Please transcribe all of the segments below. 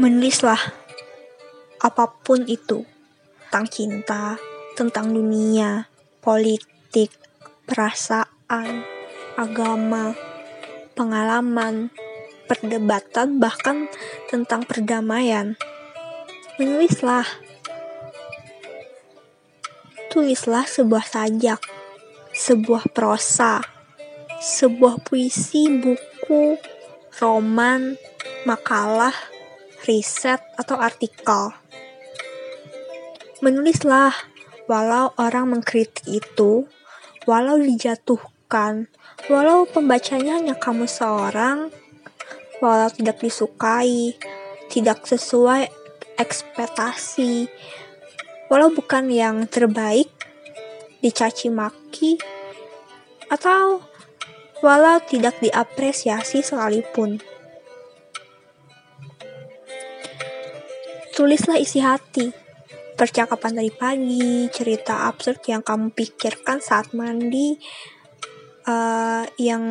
Menulislah apa pun itu tentang cinta, tentang dunia, politik, perasaan, agama, pengalaman, perdebatan, bahkan tentang perdamaian. Menulislah. Tulislah sebuah sajak, sebuah prosa, sebuah puisi, buku, roman, makalah, riset, atau artikel. Menulislah, walau orang mengkritik itu, walau dijatuhkan, walau pembacanya hanya kamu seorang, walau tidak disukai, tidak sesuai ekspektasi, walau bukan yang terbaik, dicaci maki, atau walau tidak diapresiasi sekalipun. Tulislah isi hati, percakapan dari pagi, cerita absurd yang kamu pikirkan saat mandi, uh, yang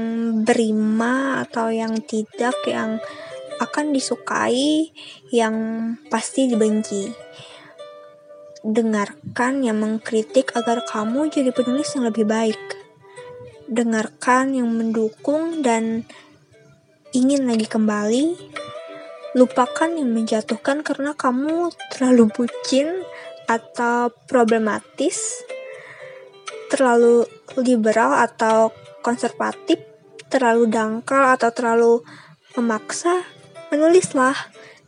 berima atau yang tidak, yang akan disukai, yang pasti dibenci. Dengarkan yang mengkritik agar kamu jadi penulis yang lebih baik. Dengarkan yang mendukung dan ingin lagi kembali. Lupakan yang menjatuhkan karena kamu terlalu bucin atau problematis, terlalu liberal atau konservatif, terlalu dangkal atau terlalu memaksa. Menulislah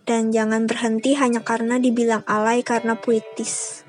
dan jangan berhenti hanya karena dibilang alay karena puitis.